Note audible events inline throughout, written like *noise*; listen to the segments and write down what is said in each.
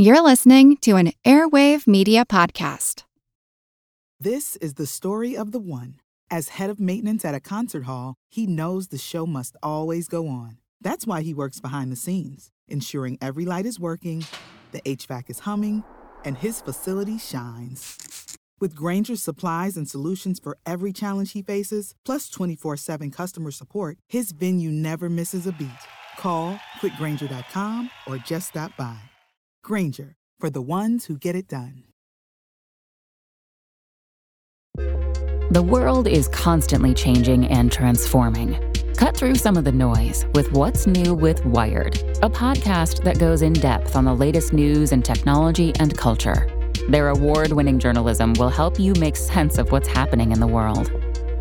You're listening to an Airwave Media Podcast. This is the story of the one. As head of maintenance at a concert hall, he knows the show must always go on. That's why he works behind the scenes, ensuring every light is working, the HVAC is humming, and his facility shines. With Grainger's supplies and solutions for every challenge he faces, plus 24 7 customer support, his venue never misses a beat. Call quickgranger.com or just stop by. Grainger, for the ones who get it done. The world is constantly changing and transforming. Cut through some of the noise with What's New with Wired, a podcast that goes in depth on the latest news and technology and culture. Their award winning journalism will help you make sense of what's happening in the world.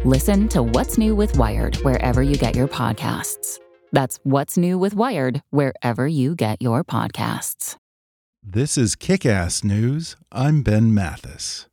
Listen to What's New with Wired wherever you get your podcasts. That's What's New with Wired wherever you get your podcasts. This is Kickass News. I'm Ben Mathis.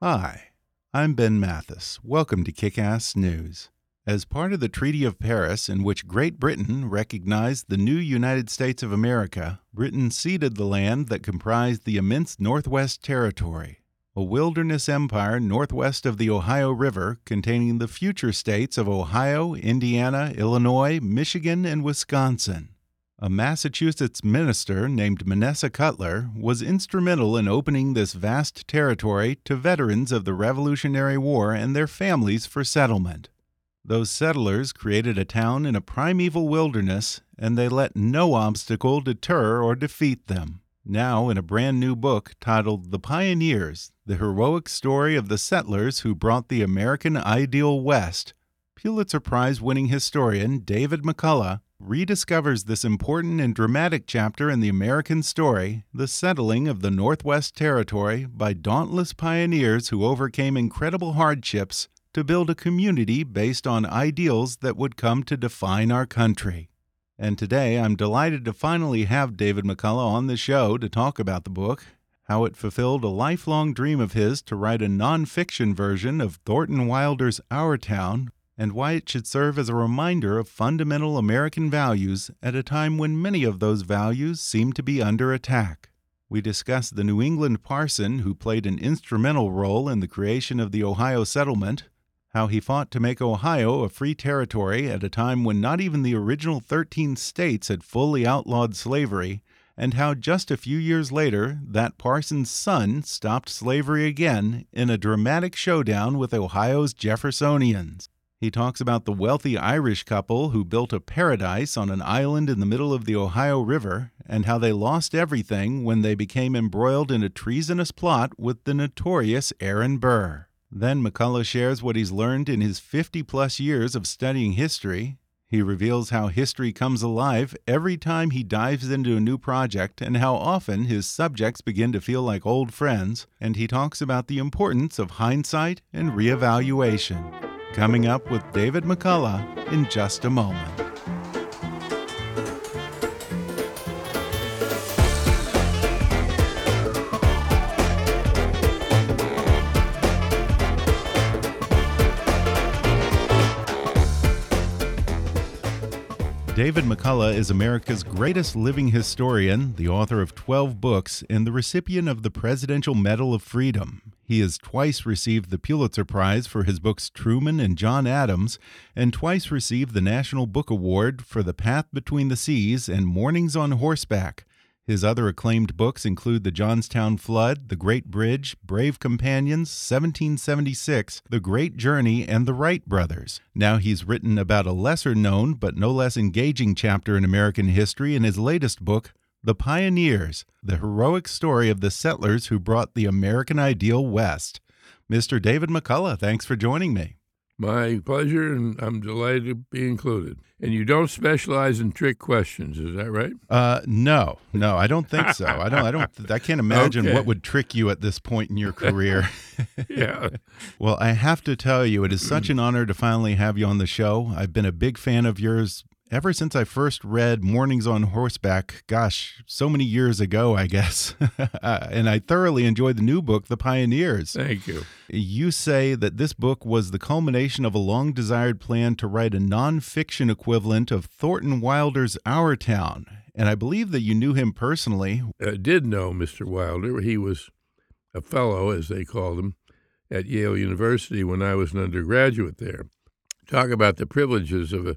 Hi, I'm Ben Mathis. Welcome to Kickass News. As part of the Treaty of Paris, in which Great Britain recognized the new United States of America, Britain ceded the land that comprised the immense Northwest Territory, a wilderness empire northwest of the Ohio River containing the future states of Ohio, Indiana, Illinois, Michigan, and Wisconsin. A Massachusetts minister named Manasseh Cutler was instrumental in opening this vast territory to veterans of the Revolutionary War and their families for settlement. Those settlers created a town in a primeval wilderness, and they let no obstacle deter or defeat them. Now, in a brand new book titled The Pioneers The Heroic Story of the Settlers Who Brought the American Ideal West, Pulitzer Prize winning historian David McCullough rediscovers this important and dramatic chapter in the American story, the settling of the Northwest Territory by dauntless pioneers who overcame incredible hardships to build a community based on ideals that would come to define our country. And today I'm delighted to finally have David McCullough on the show to talk about the book, how it fulfilled a lifelong dream of his to write a nonfiction version of Thornton Wilder's Our Town, and why it should serve as a reminder of fundamental American values at a time when many of those values seem to be under attack. We discuss the New England parson who played an instrumental role in the creation of the Ohio settlement, how he fought to make Ohio a free territory at a time when not even the original 13 states had fully outlawed slavery, and how just a few years later that parson's son stopped slavery again in a dramatic showdown with Ohio's Jeffersonians. He talks about the wealthy Irish couple who built a paradise on an island in the middle of the Ohio River and how they lost everything when they became embroiled in a treasonous plot with the notorious Aaron Burr. Then McCullough shares what he's learned in his 50 plus years of studying history. He reveals how history comes alive every time he dives into a new project and how often his subjects begin to feel like old friends. And he talks about the importance of hindsight and reevaluation. Coming up with David McCullough in just a moment. David McCullough is America's greatest living historian, the author of 12 books, and the recipient of the Presidential Medal of Freedom. He has twice received the Pulitzer Prize for his books Truman and John Adams, and twice received the National Book Award for The Path Between the Seas and Mornings on Horseback. His other acclaimed books include The Johnstown Flood, The Great Bridge, Brave Companions, 1776, The Great Journey, and The Wright Brothers. Now he's written about a lesser known but no less engaging chapter in American history in his latest book, The Pioneers The Heroic Story of the Settlers Who Brought the American Ideal West. Mr. David McCullough, thanks for joining me. My pleasure, and I'm delighted to be included. And you don't specialize in trick questions, is that right? Uh, no, no, I don't think so. I don't. I don't. *laughs* I can't imagine Okay. what would trick you at this point in your career. *laughs* *laughs* Yeah. well, I have to tell you, it is such an honor to finally have you on the show. I've been a big fan of yours ever since I first read Mornings on Horseback, gosh, so many years ago, I guess. *laughs* Uh, and I thoroughly enjoyed the new book, The Pioneers. Thank you. You say that this book was the culmination of a long desired plan to write a nonfiction equivalent of Thornton Wilder's Our Town. And I believe that you knew him personally. I did know Mr. Wilder. He was a fellow, as they called him, at Yale University when I was an undergraduate there. Talk about the privileges of a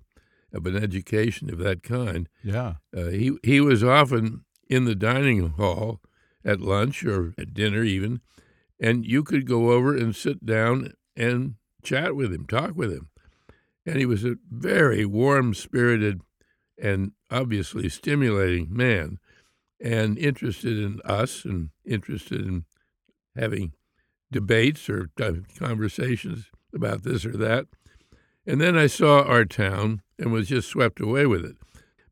of an education of that kind. Yeah. Uh, he he was often in the dining hall at lunch or at dinner even, and you could go over and sit down and chat with him, talk with him. And he was a very warm spirited and obviously stimulating man and interested in us and interested in having debates or conversations about this or that. And then I saw our town and was just swept away with it.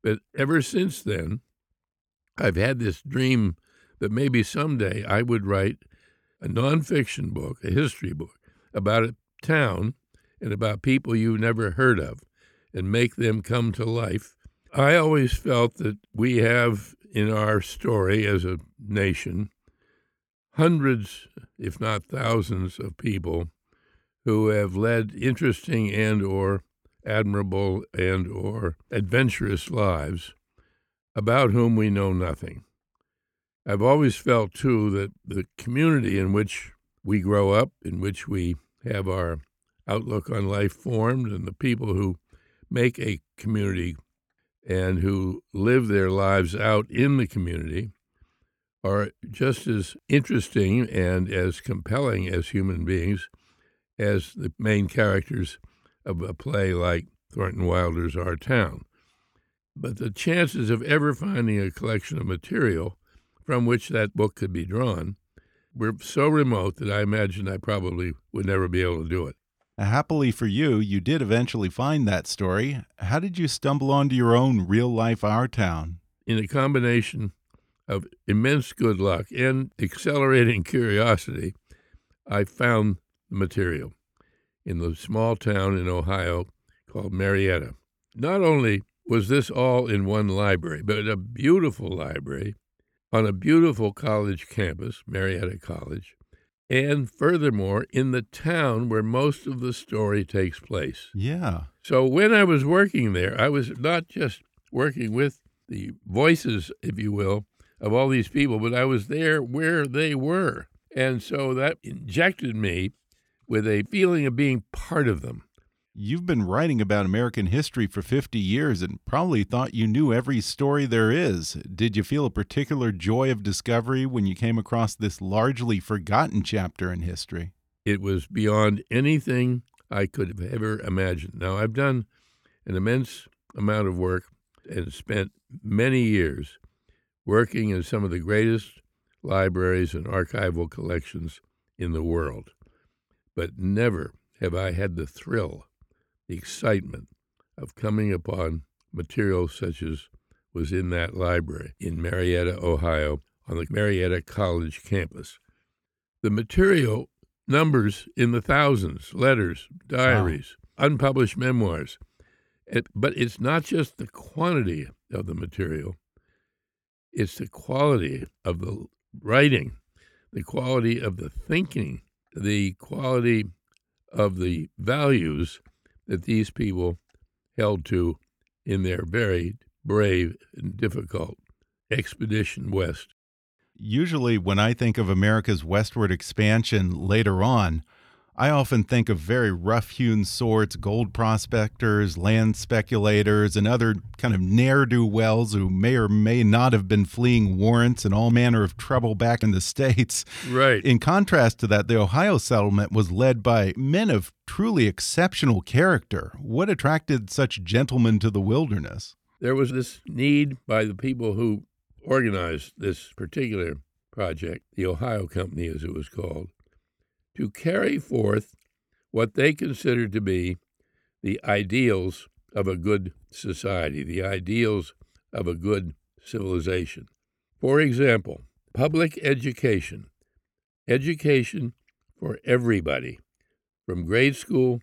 But ever since then, I've had this dream that maybe someday I would write a nonfiction book, a history book, about a town and about people you've never heard of and make them come to life. I always felt that we have in our story as a nation hundreds, if not thousands, of people who have led interesting and or admirable and or adventurous lives about whom we know nothing. I've always felt too that the community in which we grow up, in which we have our outlook on life formed, and the people who make a community and who live their lives out in the community are just as interesting and as compelling as human beings as the main characters of a play like Thornton Wilder's Our Town. But the chances of ever finding a collection of material from which that book could be drawn were so remote that I imagined I probably would never be able to do it. Happily for you, you did eventually find that story. How did you stumble onto your own real life Our Town? In a combination of immense good luck and accelerating *laughs* curiosity, I found the material in the small town in Ohio called Marietta. Not only was this all in one library, but a beautiful library on a beautiful college campus, Marietta College, and furthermore, in the town where most of the story takes place. Yeah. So when I was working there, I was not just working with the voices, if you will, of all these people, but I was there where they were. And so that injected me with a feeling of being part of them. You've been writing about American history for 50 years and probably thought you knew every story there is. Did you feel a particular joy of discovery when you came across this largely forgotten chapter in history? It was beyond anything I could have ever imagined. Now, I've done an immense amount of work and spent many years working in some of the greatest libraries and archival collections in the world. But never have I had the thrill, the excitement of coming upon material such as was in that library in Marietta, Ohio, on the Marietta College campus. The material numbers in the thousands letters, diaries, wow. unpublished memoirs. It, but it's not just the quantity of the material, it's the quality of the writing, the quality of the thinking, the quality of the values that these people held to in their very brave and difficult expedition west. Usually, when I think of America's westward expansion later on, I often think of very rough hewn sorts, gold prospectors, land speculators, and other kind of ne'er do wells who may or may not have been fleeing warrants and all manner of trouble back in the *laughs* States. Right. In contrast to that, the Ohio settlement was led by men of truly exceptional character. What attracted such gentlemen to the wilderness? There was this need by the people who organized this particular project, the Ohio Company, as it was called to carry forth what they considered to be the ideals of a good society, the ideals of a good civilization. For example, public education, education for everybody, from grade school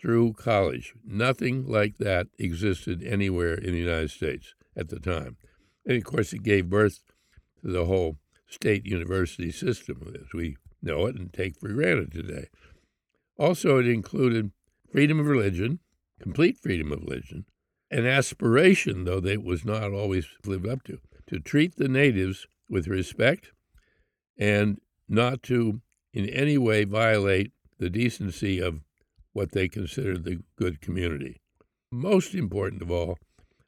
through college. Nothing like that existed anywhere in the United States at the time. And of course, it gave birth to the whole state university system as we know it and take for granted today. Also, it included freedom of religion, complete freedom of religion, an aspiration, though that was not always lived up to, to treat the natives with respect and not to in any way violate the decency of what they considered the good community. Most important of all,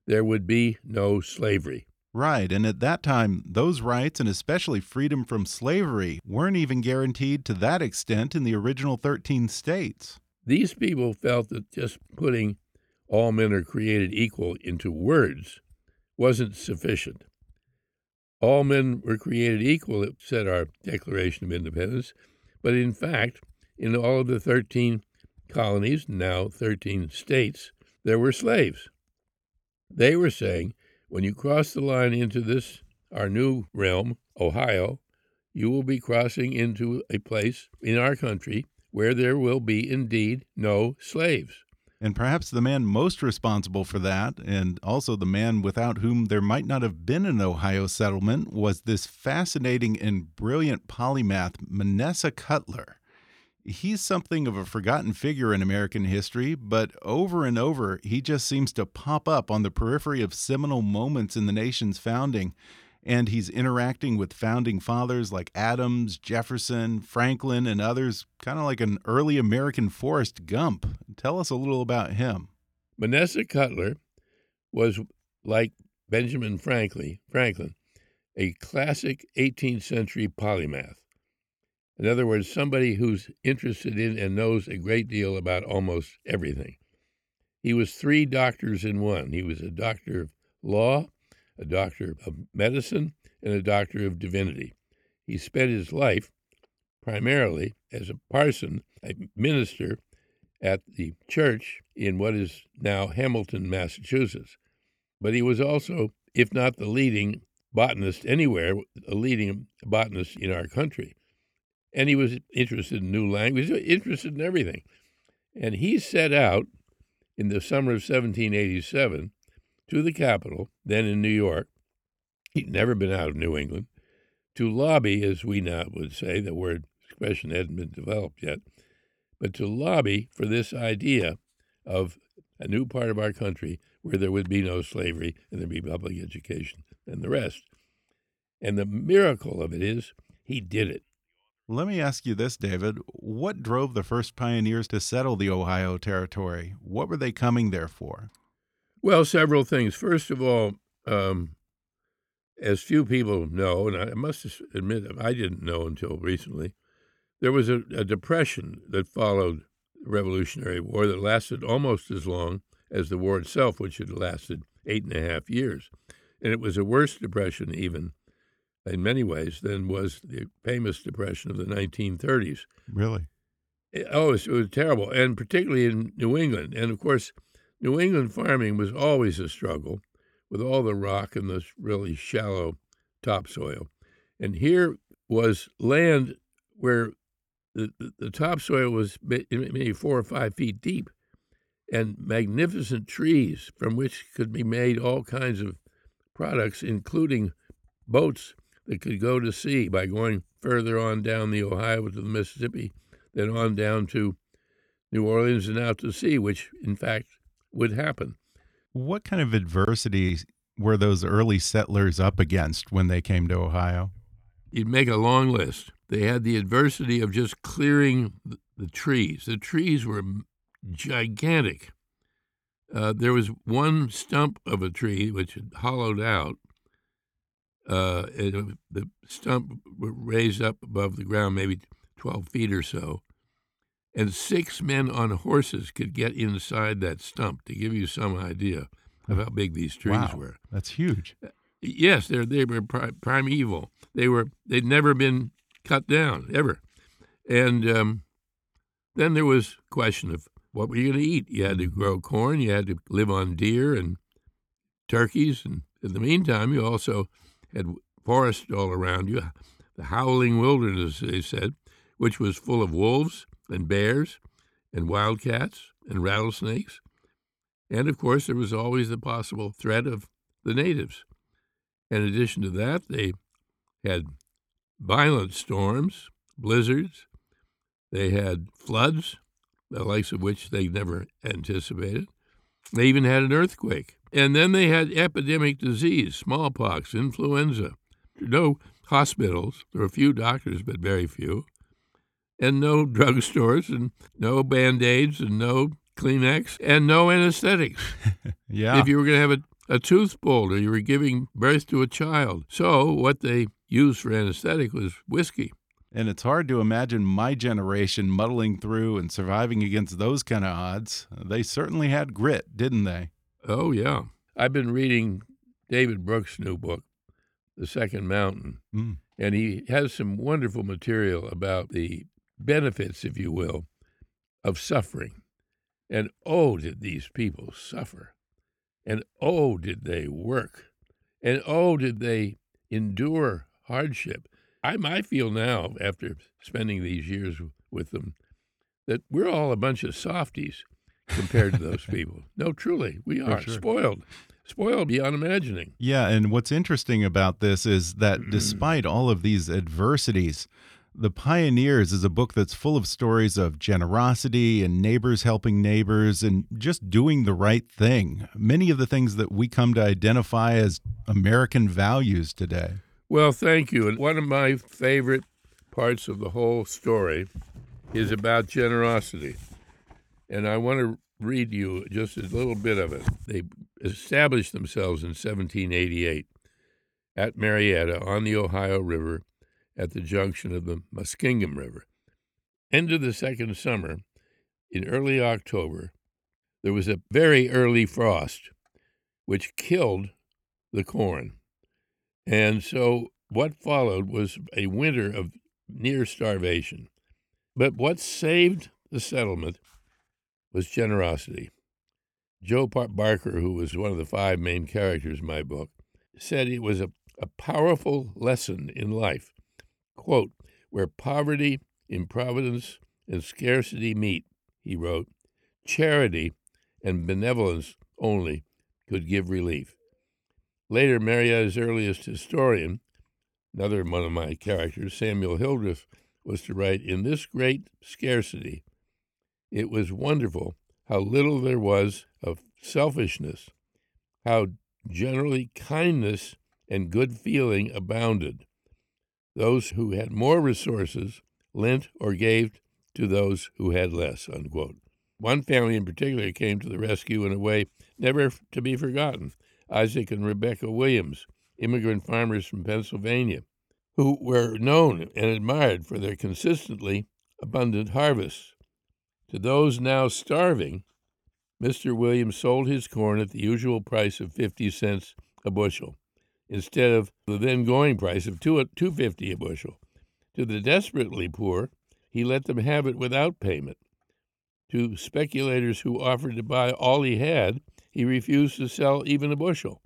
there would be no slavery. Right, and at that time, those rights, and especially freedom from slavery, weren't even guaranteed to that extent in the original 13 states. These people felt that just putting all men are created equal into words wasn't sufficient. All men were created equal, it said our Declaration of Independence, but in fact, in all of the 13 colonies, now 13 states, there were slaves. They were saying, when you cross the line into this, our new realm, Ohio, you will be crossing into a place in our country where there will be indeed no slaves. And perhaps the man most responsible for that, and also the man without whom there might not have been an Ohio settlement, was this fascinating and brilliant polymath, Manasseh Cutler. He's something of a forgotten figure in American history, but over and over, he just seems to pop up on the periphery of seminal moments in the nation's founding and he's interacting with founding fathers like Adams, Jefferson, Franklin, and others, kind of like an early American Forrest Gump. Tell us a little about him. Manasseh Cutler was like Benjamin Franklin, Franklin, a classic 18th century polymath. In other words, somebody who's interested in and knows a great deal about almost everything. He was three doctors in one. He was a doctor of law, a doctor of medicine, and a doctor of divinity. He spent his life primarily as a parson, a minister at the church in what is now Hamilton, Massachusetts. But he was also, if not the leading botanist anywhere, a leading botanist in our country. And he was interested in new language, interested in everything. And he set out in the summer of 1787 to the capital, then in New York. He'd never been out of New England, to lobby, as we now would say, the word expression hadn't been developed yet, but to lobby for this idea of a new part of our country where there would be no slavery and there'd be public education and the rest. And the miracle of it is he did it. Let me ask you this, David. What drove the first pioneers to settle the Ohio Territory? What were they coming there for? Well, several things. First of all, um, as few people know, and I must admit I didn't know until recently, there was a, a depression that followed the Revolutionary War that lasted almost as long as the war itself, which had lasted eight and a half years. And it was a worse depression, even in many ways, than was the famous depression of the 1930s. Really? Eh, oh, it was, it was terrible, and particularly in New England. And of course, New England farming was always a struggle with all the rock and the really shallow topsoil. And here was land where the, the, the topsoil was maybe four or five feet deep and magnificent trees from which could be made all kinds of products, including boats that could go to sea by going further on down the Ohio to the Mississippi, then on down to New Orleans and out to sea, which in fact would happen. What kind of adversity were those early settlers up against when they came to Ohio? You'd make a long list. They had the adversity of just clearing the trees. The trees were gigantic. Uh, there was one stump of a tree which had hollowed out. Uh, it, the stump raised up above the ground, maybe 12 feet or so and six men on horses could get inside that stump to give you some idea of how big these trees wow, were. That's huge. Yes, they they were primeval. They were they'd never been cut down ever, and um, then there was question of what were you going to eat. You had to grow corn. You had to live on deer and turkeys, and in the meantime, you also had forest all around you, the howling wilderness, they said, which was full of wolves and bears and wildcats and rattlesnakes. And of course, there was always the possible threat of the natives. In addition to that, they had violent storms, blizzards, they had floods, the likes of which they never anticipated. They even had an earthquake. And then they had epidemic disease, smallpox, influenza. No hospitals. There were a few doctors, but very few. And no *laughs* drugstores, and no band aids, and no Kleenex, and no anesthetics. *laughs* yeah. If you were going to have a, a tooth pulled or you were giving birth to a child. So what they used for anesthetic was whiskey. And it's hard to imagine my generation muddling through and surviving against those kind of odds. They certainly had grit, didn't they? Oh, yeah. I've been reading David Brooks' new book, The Second Mountain, Mm. and he has some wonderful material about the benefits, if you will, of suffering. And oh, did these people suffer. And oh, did they work. And oh, did they endure hardship. I, I feel now, after spending these years with them, that we're all a bunch of softies compared to those people. *laughs* No, truly, we are sure. spoiled, spoiled beyond imagining. Yeah, and what's interesting about this is that mm. despite all of these adversities, The Pioneers is a book that's full of stories of generosity and neighbors helping neighbors and just doing the right thing. Many of the things that we come to identify as American values today. Well, thank you. And one of my favorite parts of the whole story is about generosity. And I want to read you just a little bit of it. They established themselves in 1788 at Marietta on the Ohio River at the junction of the Muskingum River. End of the second summer, in early October, there was a very early frost which killed the corn. And so what followed was a winter of near starvation. But what saved the settlement was generosity. Joe Barker, who was one of the five main characters in my book, said it was a, a powerful lesson in life. Quote, where poverty, improvidence, and scarcity meet, he wrote, charity and benevolence only could give relief. Later, Marietta's earliest historian, another one of my characters, Samuel Hildreth, was to write In this great scarcity, it was wonderful how little there was of selfishness, how generally kindness and good feeling abounded. Those who had more resources lent or gave to those who had less. Unquote. One family in particular came to the rescue in a way never to be forgotten. Isaac and Rebecca Williams, immigrant farmers from Pennsylvania, who were known and admired for their consistently abundant harvests. To those now starving, Mr. Williams sold his corn at the usual price of 50 cents a bushel, instead of the then going price of two two fifty a bushel. To the desperately poor, he let them have it without payment. To speculators who offered to buy all he had, he refused to sell even a bushel.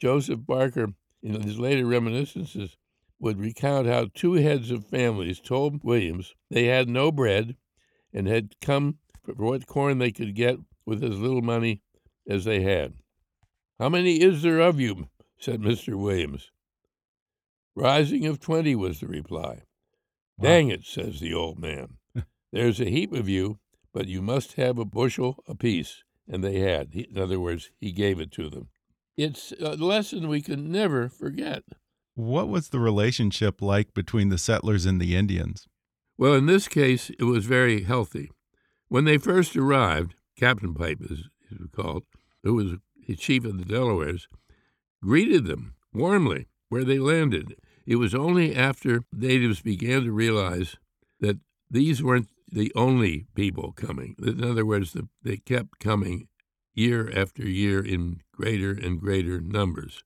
Joseph Barker, in his later reminiscences, would recount how two heads of families told Williams they had no bread and had come for what corn they could get with as little money as they had. How many is there of you? said Mr. Williams. Rising of twenty was the reply. Dang it, says the old man. *laughs* There's a heap of you, but you must have a bushel apiece. And they had. He, in other words, he gave it to them. It's a lesson we can never forget. What was the relationship like between the settlers and the Indians? Well, in this case, it was very healthy. When they first arrived, Captain Pipe, as he was called, who was the chief of the Delawares, greeted them warmly where they landed. It was only after natives began to realize that these weren't the only people coming. In other words, the, they kept coming year after year in greater and greater numbers.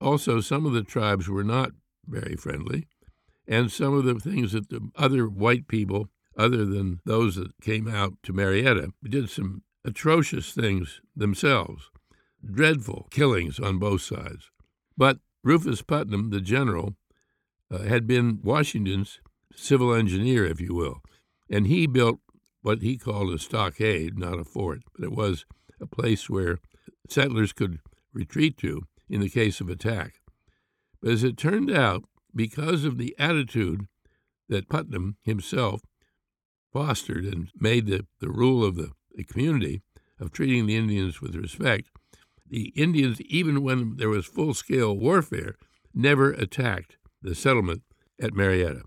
Also, some of the tribes were not very friendly, and some of the things that the other white people, other than those that came out to Marietta, did some atrocious things themselves, dreadful killings on both sides. But Rufus Putnam, the general, uh, had been Washington's civil engineer, if you will, and he built what he called a stockade, not a fort, but it was a place where settlers could retreat to in the case of attack. But as it turned out, because of the attitude that Putnam himself fostered and made the, the rule of the, the community of treating the Indians with respect, the Indians, even when there was full scale warfare, never attacked the settlement at Marietta.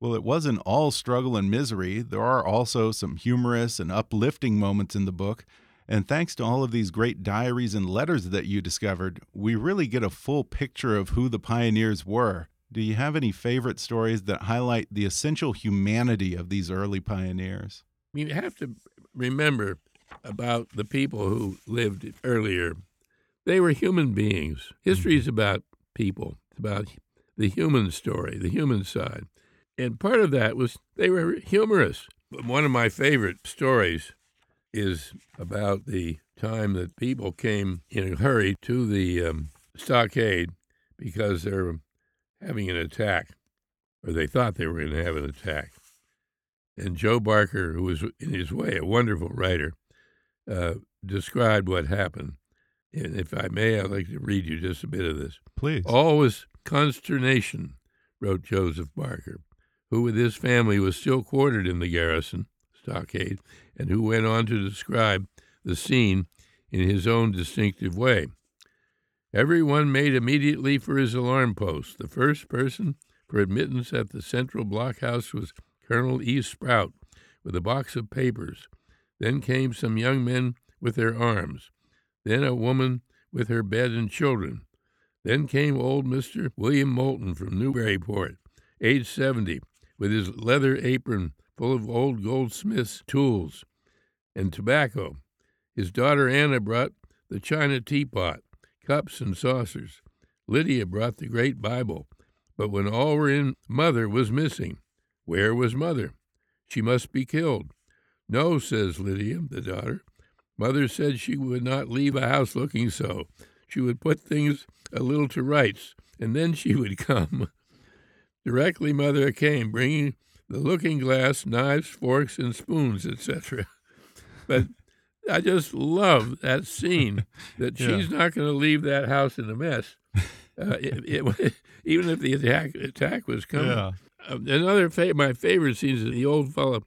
Well, it wasn't all struggle and misery. There are also some humorous and uplifting moments in the book. And thanks to all of these great diaries and letters that you discovered, we really get a full picture of who the pioneers were. Do you have any favorite stories that highlight the essential humanity of these early pioneers? You have to remember about the people who lived earlier. They were human beings. History is about people, it's about the human story, the human side. And part of that was they were humorous. One of my favorite stories is about the time that people came in a hurry to the um, stockade because they were having an attack, or they thought they were going to have an attack. And Joe Barker, who was in his way a wonderful writer, uh, described what happened. And if I may, I'd like to read you just a bit of this. Please. All was consternation, wrote Joseph Barker, who with his family was still quartered in the garrison stockade, and who went on to describe the scene in his own distinctive way. Every one made immediately for his alarm post. The first person for admittance at the central blockhouse was Colonel E. Sproat with a box of papers. Then came some young men with their arms. Then a woman with her bed and children. Then came old Mr. William Moulton from Newburyport, age 70, with his leather apron full of old goldsmith's tools and tobacco. His daughter Anna brought the china teapot cups and saucers. Lydia brought the great Bible, but when all were in, Mother was missing. Where was Mother? She must be killed. No, says Lydia, the daughter. Mother said she would not leave a house looking so. She would put things a little to rights, and then she would *laughs* come. Directly Mother came, bringing the looking glass, knives, forks, and spoons, etc. But I just love that scene *laughs* that Yeah. she's not going to leave that house in a mess, uh, it, it, *laughs* even if the attack attack was coming. Yeah. Uh, another fa- my favorite scene is the old fellow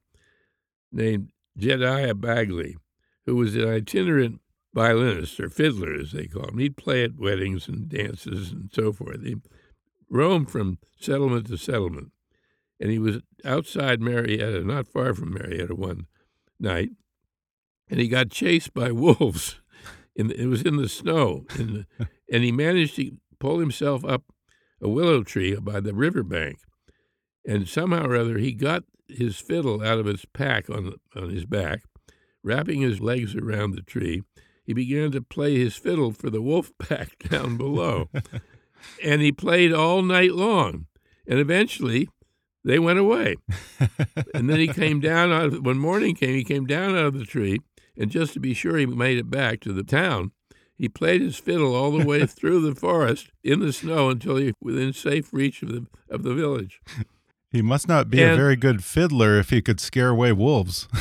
named Jedediah Bagley, who was an itinerant violinist or fiddler, as they call him. He'd play at weddings and dances and so forth. He roamed from settlement to settlement, and he was outside Marietta, not far from Marietta, one night, and he got chased by *laughs* wolves. In the, it was in the snow, in the, *laughs* and he managed to pull himself up a willow tree by the riverbank, and somehow or other he got his fiddle out of its pack on on his back, wrapping his legs around the tree. He began to play his fiddle for the wolf *laughs* pack down below, and he played all night long, and eventually they went away. and then he came down out of, when morning came, he came down out of the tree, and just to be sure he made it back to the town, he played his fiddle all the way *laughs* through the forest in the snow until he was within safe reach of the of the village. He must not be a very good fiddler if he could scare away wolves. *laughs*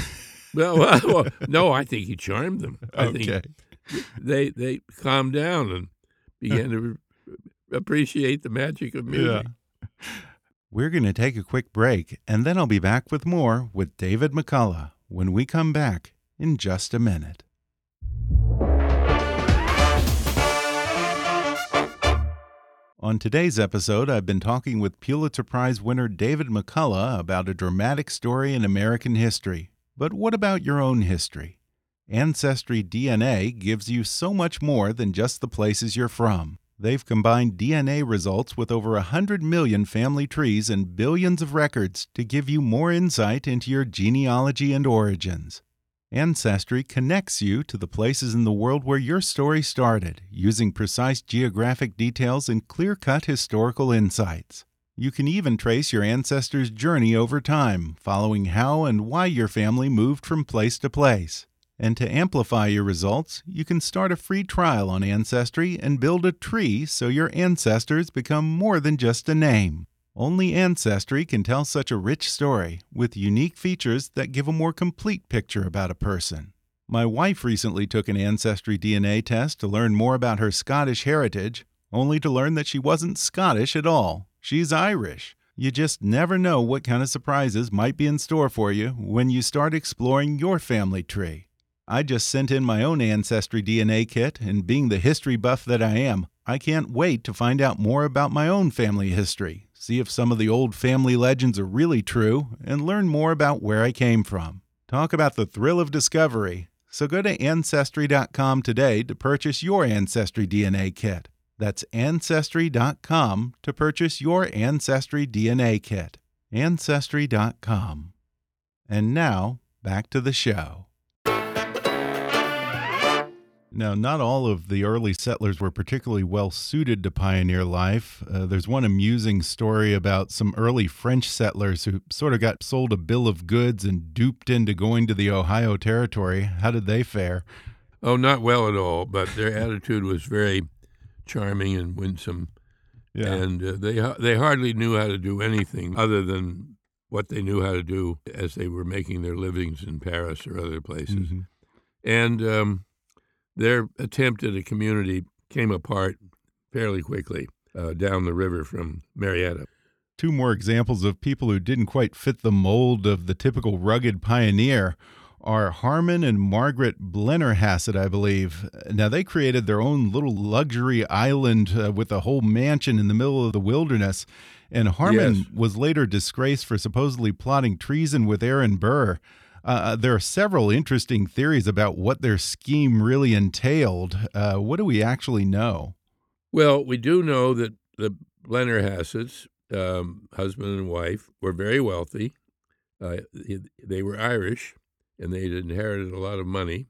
Well, well, well, *laughs* no, I think he charmed them. I okay. think they they calmed down and began to appreciate the magic of music. Yeah. We're going to take a quick break, and then I'll be back with more with David McCullough when we come back in just a minute. On today's episode, I've been talking with Pulitzer Prize winner David McCullough about a dramatic story in American history. But what about your own history? Ancestry DNA gives you so much more than just the places you're from. They've combined DNA results with over 100 million family trees and billions of records to give you more insight into your genealogy and origins. Ancestry connects you to the places in the world where your story started, using precise geographic details and clear cut historical insights. You can even trace your ancestors' journey over time, following how and why your family moved from place to place. And to amplify your results, you can start a free trial on Ancestry and build a tree so your ancestors become more than just a name. Only Ancestry can tell such a rich story with unique features that give a more complete picture about a person. My wife recently took an Ancestry DNA test to learn more about her Scottish heritage, only to learn that she wasn't Scottish at all. She's Irish. You just never know what kind of surprises might be in store for you when you start exploring your family tree. I just sent in my own Ancestry DNA kit, and being the history buff that I am, I can't wait to find out more about my own family history, see if some of the old family legends are really true, and learn more about where I came from. Talk about the thrill of discovery. So go to Ancestry.com today to purchase your Ancestry DNA kit. That's Ancestry.com to purchase your Ancestry DNA kit. Ancestry.com. And now, back to the show. Now, not all of the early settlers were particularly well suited to pioneer life. Uh, there's one amusing story about some early French settlers who sort of got sold a bill of goods and duped into going to the Ohio Territory. How did they fare? Oh, not well at all, but their attitude was very charming and winsome. Yeah. And uh, they they hardly knew how to do anything other than what they knew how to do as they were making their livings in Paris or other places. Mhm. And um, their attempt at a community came apart fairly quickly uh, down the river from Marietta. Two more examples of people who didn't quite fit the mold of the typical rugged pioneer are Harman and Margaret Blennerhassett, I believe. Now, they created their own little luxury island uh, with a whole mansion in the middle of the wilderness. And Harman Yes. was later disgraced for supposedly plotting treason with Aaron Burr. Uh, there are several interesting theories about what their scheme really entailed. Uh, what do we actually know? Well, we do know that the Blennerhassetts, um, husband and wife, were very wealthy. Uh, they were Irish, and they had inherited a lot of money,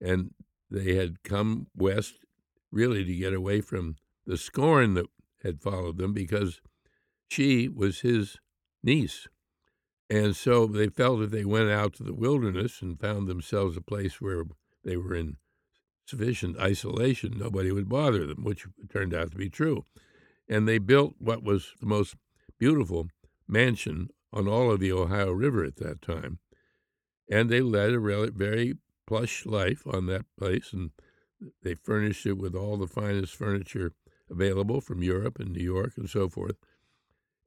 and they had come west really to get away from the scorn that had followed them because she was his niece. And so they felt if they went out to the wilderness and found themselves a place where they were in sufficient isolation, nobody would bother them, which turned out to be true. And they built what was the most beautiful mansion on all of the Ohio River at that time. And they led a very plush life on that place, and they furnished it with all the finest furniture available from Europe and New York and so forth.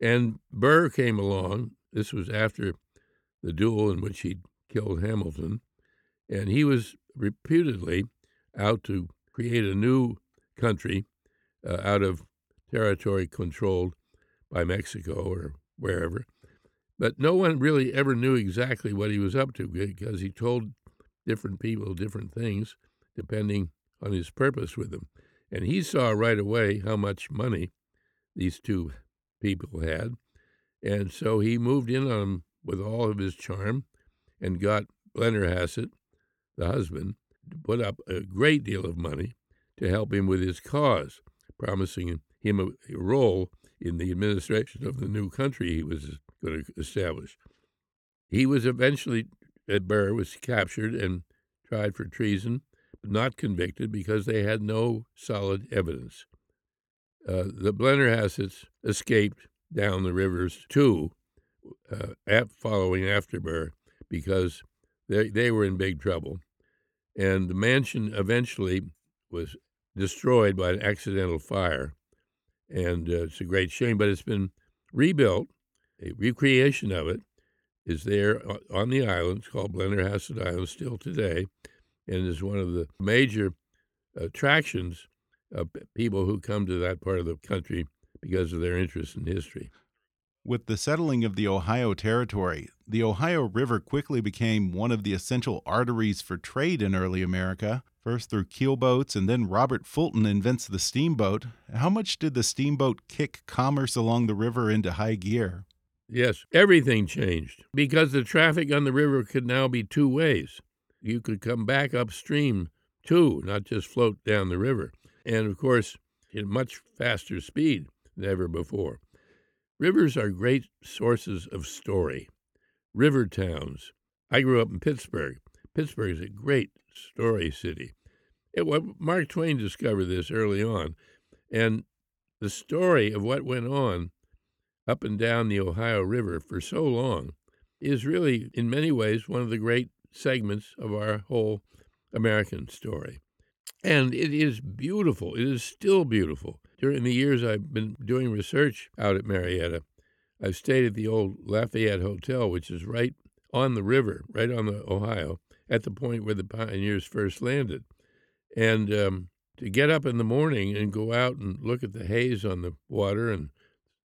And Burr came along. This was after the duel in which he killed Hamilton, and he was reputedly out to create a new country uh, out of territory controlled by Mexico or wherever. But no one really ever knew exactly what he was up to because he told different people different things depending on his purpose with them. And he saw right away how much money these two people had. And so he moved in on them with all of his charm and got Blennerhassett, the husband, to put up a great deal of money to help him with his cause, promising him a, role in the administration of the new country he was going to establish. He was eventually, at Burr, was captured and tried for treason, but not convicted because they had no solid evidence. Uh, the Blennerhassetts escaped down the rivers too, uh, at, following after Burr, because they, they were in big trouble. And the mansion eventually was destroyed by an accidental fire. And uh, it's a great shame, but it's been rebuilt. A recreation of it is there on the island. It's called Blennerhassett Island still today, and is one of the major attractions of people who come to that part of the country because of their interest in history. With the settling of the Ohio Territory, the Ohio River quickly became one of the essential arteries for trade in early America, first through keelboats, and then Robert Fulton invents the steamboat. How much did the steamboat kick commerce along the river into high gear? Yes, everything changed because the traffic on the river could now be two ways. You could come back upstream too, not just float down the river. And of course, at much faster speed ever before. Rivers are great sources of story. River towns. I grew up in Pittsburgh. Pittsburgh is a great story city. It, Mark Twain discovered this early on, and the story of what went on up and down the Ohio River for so long is really, in many ways, one of the great segments of our whole American story. And it is beautiful. It is still beautiful. During the years I've been doing research out at Marietta, I've stayed at the old Lafayette Hotel, which is right on the river, right on the Ohio, at the point where the pioneers first landed. And um, to get up in the morning and go out and look at the haze on the water and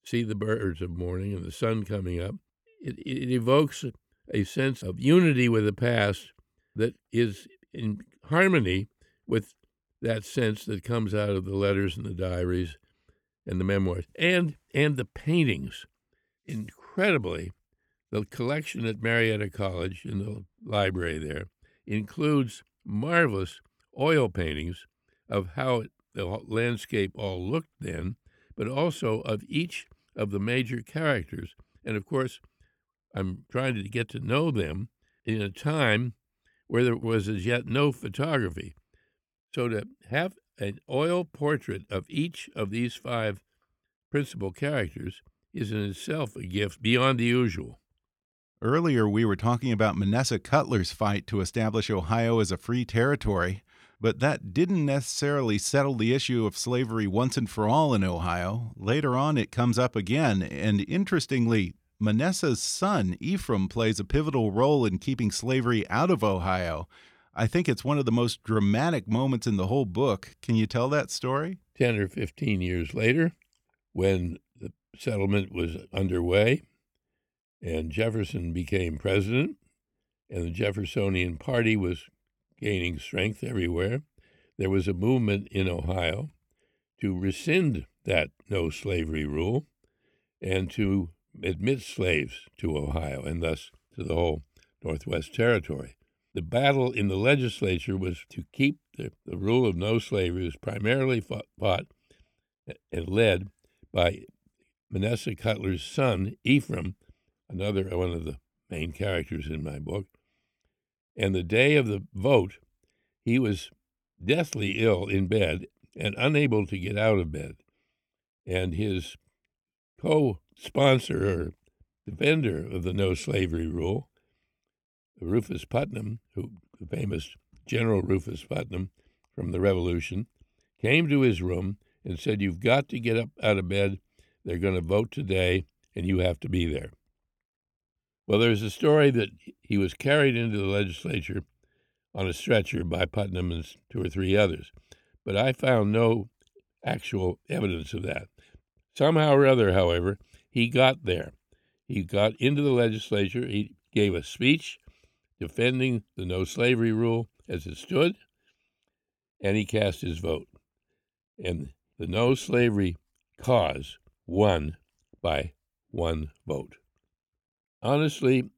see the birds of morning and the sun coming up, it, it evokes a sense of unity with the past that is in harmony with that sense that comes out of the letters and the diaries and the memoirs and and the paintings. Incredibly, the collection at Marietta College in the library there includes marvelous oil paintings of how the landscape all looked then, but also of each of the major characters. And of course, I'm trying to get to know them in a time where there was as yet no photography. So to have an oil portrait of each of these five principal characters is in itself a gift beyond the usual. Earlier, we were talking about Manasseh Cutler's fight to establish Ohio as a free territory, but that didn't necessarily settle the issue of slavery once and for all in Ohio. Later on, it comes up again, and interestingly, Manasseh's son, Ephraim, plays a pivotal role in keeping slavery out of Ohio. I think it's one of the most dramatic moments in the whole book. Can you tell that story? 10 or 15 years later, when the settlement was underway and Jefferson became president, and the Jeffersonian Party was gaining strength everywhere, there was a movement in Ohio to rescind that no slavery rule and to admit slaves to Ohio and thus to the whole Northwest Territory. The battle in the legislature was to keep the, the rule of no slavery was primarily fought, fought and led by Manasseh Cutler's son, Ephraim, another one of the main characters in my book. And the day of the vote, he was deathly ill in bed and unable to get out of bed. And his co sponsor or defender of the no slavery rule, Rufus Putnam, who the famous General Rufus Putnam from the Revolution, came to his room and said, You've got to get up out of bed. They're going to vote today, and you have to be there. Well, there's a story that he was carried into the legislature on a stretcher by Putnam and two or three others, but I found no actual evidence of that. Somehow or other, however, he got there. He got into the legislature. He gave a speech defending the no slavery rule as it stood, and he cast his vote. And the no slavery cause won by one vote. Honestly,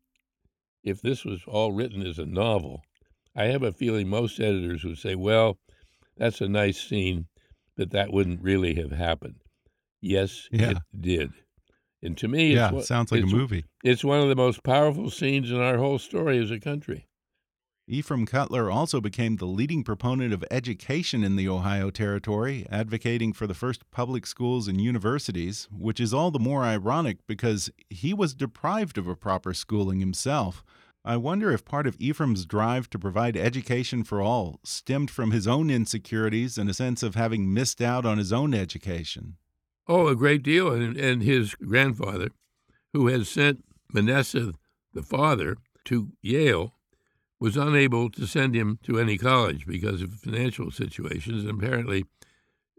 if this was all written as a novel, I have a feeling most editors would say, well, that's a nice scene, but that wouldn't really have happened. Yes, yeah. it did. And to me, yeah, sounds like a movie. It's one of the most powerful scenes in our whole story as a country. Ephraim Cutler also became the leading proponent of education in the Ohio Territory, advocating for the first public schools and universities, which is all the more ironic because he was deprived of a proper schooling himself. I wonder if part of Ephraim's drive to provide education for all stemmed from his own insecurities and a sense of having missed out on his own education. Oh, a great deal. And, and his grandfather, who had sent Manasseh, the father, to Yale, was unable to send him to any college because of financial situations. And apparently,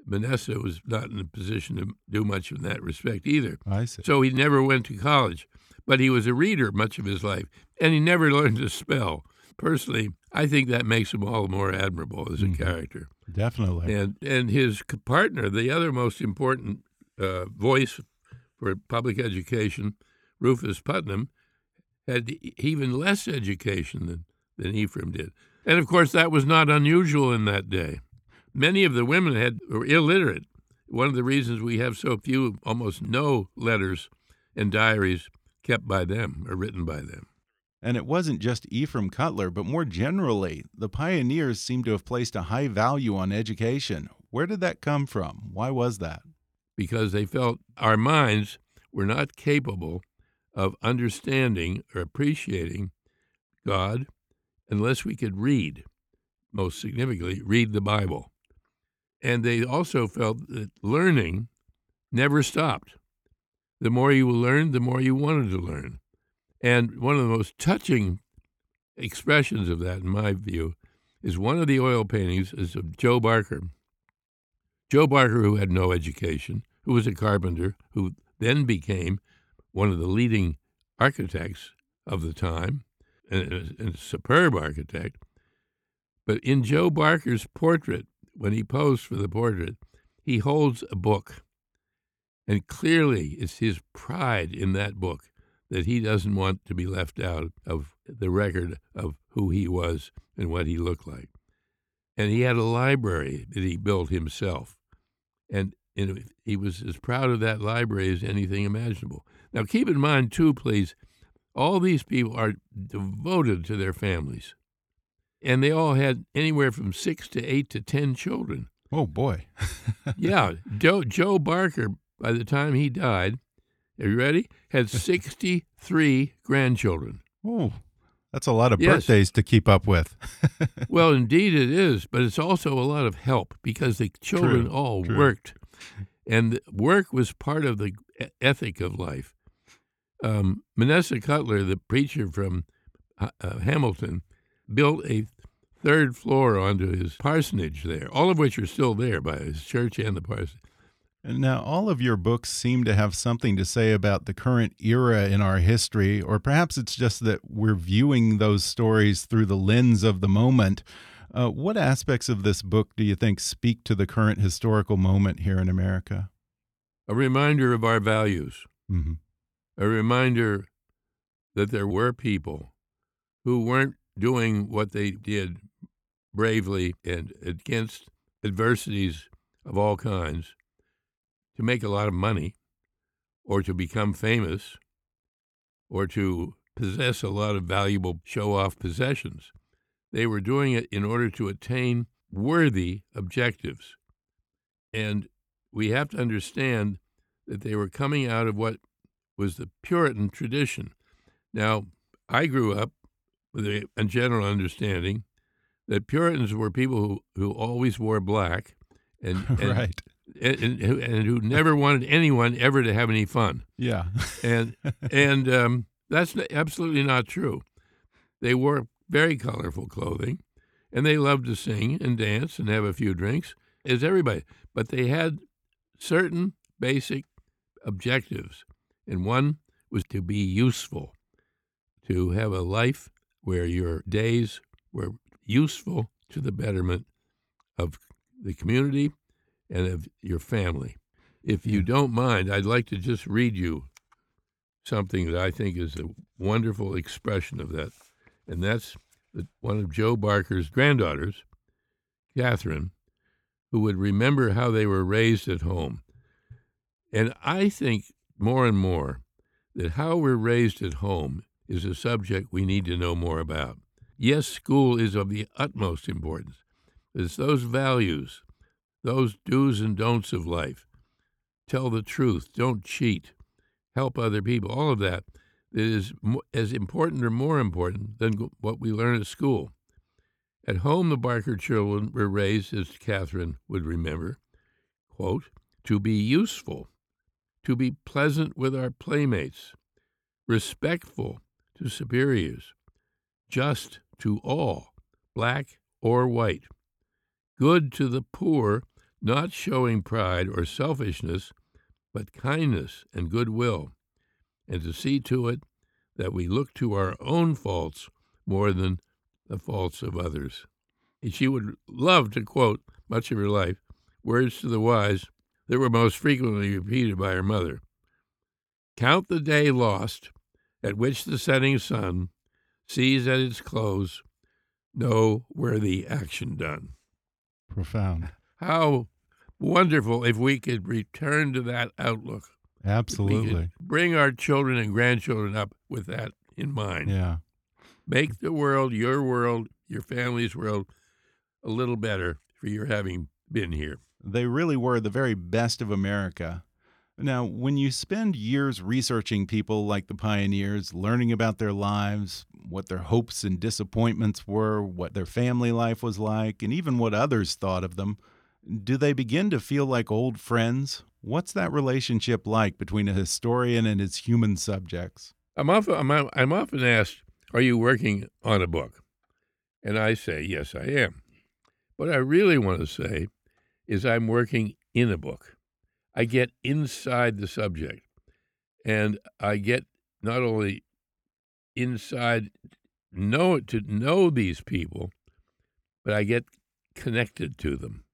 Manasseh was not in a position to do much in that respect either. I see. So he never went to college. But he was a reader much of his life, and he never *laughs* learned to spell. Personally, I think that makes him all the more admirable as a mm-hmm. character. Definitely. And and his partner, the other most important uh, voice for public education, Rufus Putnam, had even less education than, than Ephraim did. And of course, that was not unusual in that day. Many of the women had were illiterate. One of the reasons we have so few, almost no letters and diaries kept by them or written by them. And it wasn't just Ephraim Cutler, but more generally, the pioneers seem to have placed a high value on education. Where did that come from? Why was that? Because they felt our minds were not capable of understanding or appreciating God unless we could read, most significantly, read the Bible. And they also felt that learning never stopped. The more you learned, the more you wanted to learn. And one of the most touching expressions of that, in my view, is one of the oil paintings is of Joe Barker. Joe Barker, who had no education, who was a carpenter, who then became one of the leading architects of the time, and a, a superb architect. But in Joe Barker's portrait, when he posed for the portrait, he holds a book. And clearly, it's his pride in that book that he doesn't want to be left out of the record of who he was and what he looked like. And he had a library that he built himself. And, and he was as proud of that library as anything imaginable. Now, keep in mind, too, please, all these people are devoted to their families. And they all had anywhere from six to eight to ten children. Oh, boy. *laughs* yeah. Joe, Joe Barker, by the time he died, are you ready? Had *laughs* 63 grandchildren. Oh, that's a lot of Yes. birthdays to keep up with. *laughs* Well, indeed it is, but it's also a lot of help because the children True, all true. worked, and work was part of the ethic of life. Um, Manasseh Cutler, the preacher from uh, uh, Hamilton, built a third floor onto his parsonage there, all of which are still there by his church and the parsonage. And now, all of your books seem to have something to say about the current era in our history, or perhaps it's just that we're viewing those stories through the lens of the moment. Uh, what aspects of this book do you think speak to the current historical moment here in America? A reminder of our values. hmm a reminder that there were people who weren't doing what they did bravely and against adversities of all kinds to make a lot of money or to become famous or to possess a lot of valuable show off possessions. They were doing it in order to attain worthy objectives. And we have to understand that they were coming out of what was the Puritan tradition. Now, I grew up with a, a general understanding that Puritans were people who, who always wore black and, *laughs* and, right. and, and, who- and who never wanted anyone ever to have any fun. Yeah. And, *laughs* and um, that's absolutely not true. They wore very colorful clothing and they loved to sing and dance and have a few drinks, as everybody. But they had certain basic objectives, and one was to be useful, to have a life where your days were useful to the betterment of the community and of your family. If you hmm. don't mind, I'd like to just read you something that I think is a wonderful expression of that, and that's one of Joe Barker's granddaughters, Catherine, who would remember how they were raised at home. And I think more and more that how we're raised at home is a subject we need to know more about. Yes, school is of the utmost importance. It's those values, those do's and don'ts of life. Tell the truth, don't cheat, help other people, all of that that is as important or more important than what we learn at school. At home, the Barker children were raised, as Catherine would remember, quote, to be useful, to be pleasant with our playmates, respectful to superiors, just to all, black or white, good to the poor, not showing pride or selfishness, but kindness and goodwill, and to see to it that we look to our own faults more than the faults of others. And she would love to quote much of her life words to the wise that were most frequently repeated by her mother. Count the day lost at which the setting sun sees at its close no worthy action done. Profound. How wonderful if we could return to that outlook. If we could Absolutely. bring our children and grandchildren up with that in mind. Yeah. Make the world, your world, your family's world, a little better for your having been here. They really were the very best of America. Now, when you spend years researching people like the pioneers, learning about their lives, what their hopes and disappointments were, what their family life was like, and even what others thought of them, do they begin to feel like old friends? What's that relationship like between a historian and his human subjects? I'm often, I'm, I'm often asked, Are you working on a book? And I say, Yes, I am. What I really want to say is, I'm working in a book. I get inside the subject and I get not only inside know to know these people, but I get connected to them.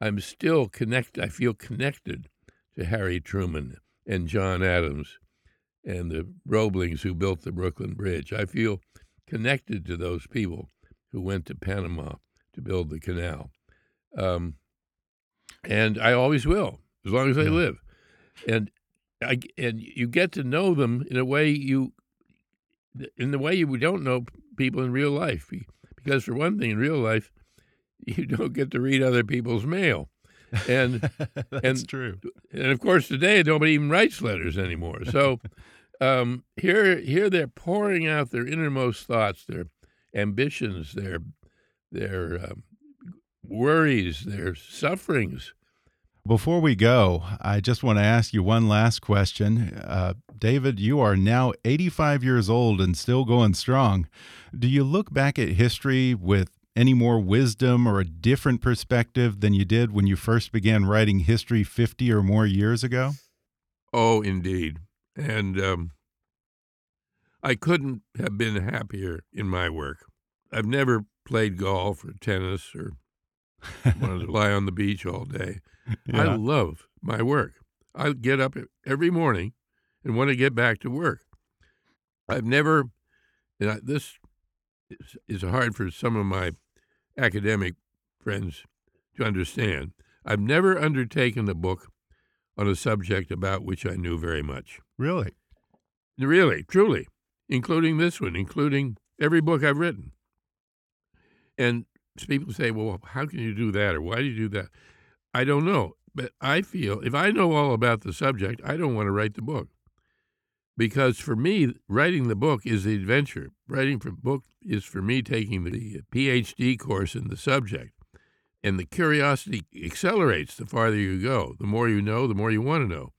I'm still connected. I feel connected to Harry Truman and John Adams and the Roeblings who built the Brooklyn Bridge. I feel connected to those people who went to Panama to build the canal. Um, and I always will as long as they live. And I, and you get to know them in a way you in the way you don't know people in real life because for one thing in real life you don't get to read other people's mail and *laughs* That's and, true. and of course today nobody even writes letters anymore so *laughs* um, here here they're pouring out their innermost thoughts their ambitions their their um, worries their sufferings Before we go, I just want to ask you one last question. Uh, David, you are now 85 years old and still going strong. Do you look back at history with any more wisdom or a different perspective than you did when you first began writing history 50 or more years ago? Oh, indeed. And um, I couldn't have been happier in my work. I've never played golf or tennis or wanted to *laughs* lie on the beach all day. I love my work. I get up every morning and want to get back to work. I've never, and I, this is, is hard for some of my academic friends to understand. I've never undertaken a book on a subject about which I knew very much. Really? Really, truly, including this one, including every book I've written. And people say, well, how can you do that? Or why do you do that? I don't know. But I feel if I know all about the subject, I don't want to write the book. Because for me, writing the book is the adventure. Writing the book is for me taking the PhD course in the subject. And the curiosity accelerates the farther you go. The more you know, the more you want to know.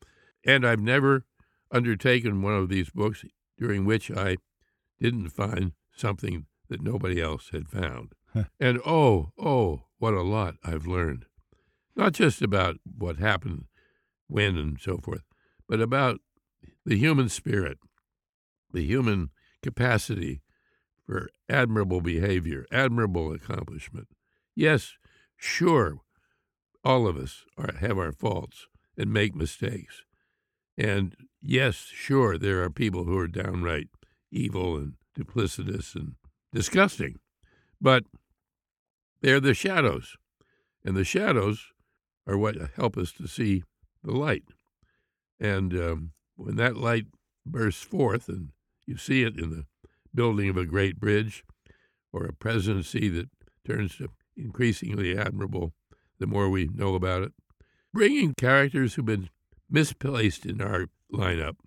And I've never undertaken one of these books during which I didn't find something that nobody else had found. and oh, oh, what a lot I've learned. Not just about what happened, when, and so forth, but about the human spirit, the human capacity for admirable behavior, admirable accomplishment. Yes, sure, all of us are, have our faults and make mistakes. And yes, sure, there are people who are downright evil and duplicitous and disgusting, but they're the shadows. And the shadows are what help us to see the light. And um, when that light bursts forth, and you see it in the building of a great bridge or a presidency that turns to increasingly admirable the more we know about it, bringing characters who've been misplaced in our lineup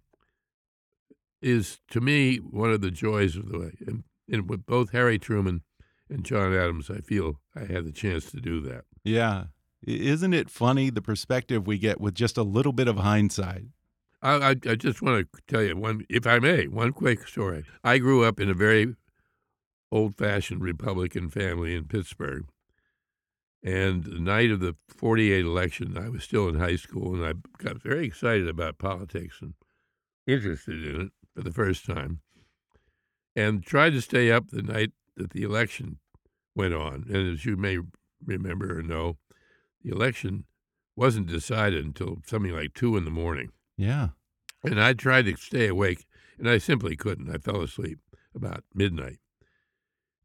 is to me one of the joys of the way. And, and with both Harry Truman and John Adams, I feel I had the chance to do that. Yeah. Isn't it funny the perspective we get with just a little bit of hindsight? I, I, just want to tell you one, if I may, one quick story. I grew up in a very old-fashioned Republican family in Pittsburgh, and the night of the '48 election, I was still in high school, and I got very excited about politics and interested in it for the first time, and tried to stay up the night that the election went on. And as you may remember or know, the election wasn't decided until something like two in the morning. Yeah. And I tried to stay awake, and I simply couldn't. I fell asleep about midnight.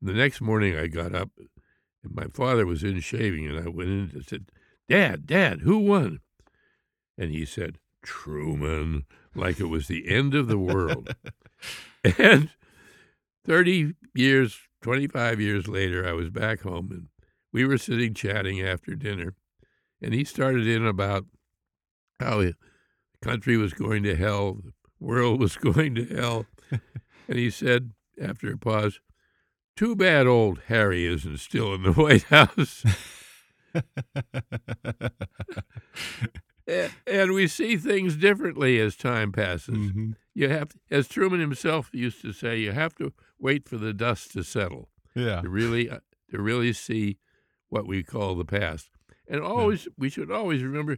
The next morning, I got up, and my father was in shaving, and I went in and said, Dad, Dad, who won? And he said, Truman, like it was the end of the world. *laughs* and 30 years, 25 years later, I was back home, and we were sitting chatting after dinner, and he started in about how he, the country was going to hell, the world was *laughs* going to hell. and he said, after a pause, Too bad old Harry isn't still in the *laughs* White House. *laughs* and we see things differently as time passes. Mm-hmm. You have, as Truman himself used to say, you have to wait for the dust to settle Yeah. to really uh, to really see what we call the past. And always, we should always remember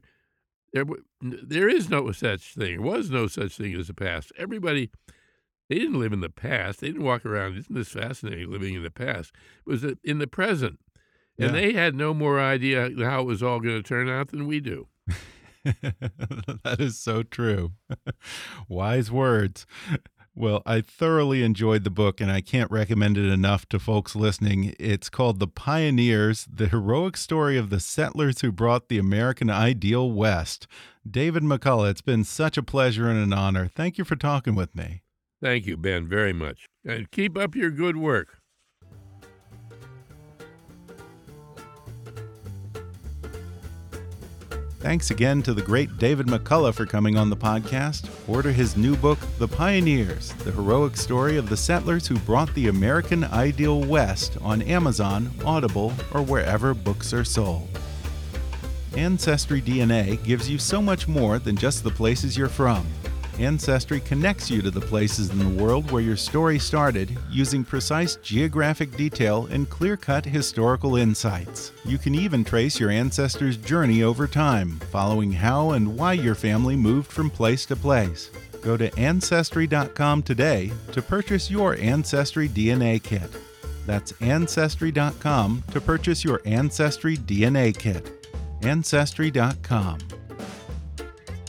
there there is no such thing. There was no such thing as the past. Everybody. They didn't live in the past. They didn't walk around. Isn't this fascinating? Living in the past it was in the present, and Yeah. they had no more idea how it was all going to turn out than we do. *laughs* that is so true. *laughs* Wise words. Well, I thoroughly enjoyed the book, and I can't recommend it enough to folks listening. It's called The Pioneers The Heroic Story of the Settlers Who Brought the American Ideal West. David McCullough, it's been such a pleasure and an honor. Thank you for talking with me. Thank you, Ben, very much, and keep up your good work. Thanks again to the great David McCullough for coming on the podcast. Order his new book, The Pioneers The Heroic Story of the Settlers Who Brought the American Ideal West, on Amazon, Audible, or wherever books are sold. Ancestry DNA gives you so much more than just the places you're from. Ancestry connects you to the places in the world where your story started using precise geographic detail and clear cut historical insights. You can even trace your ancestors' journey over time, following how and why your family moved from place to place. Go to Ancestry.com today to purchase your Ancestry DNA kit. That's Ancestry.com to purchase your Ancestry DNA kit. Ancestry.com.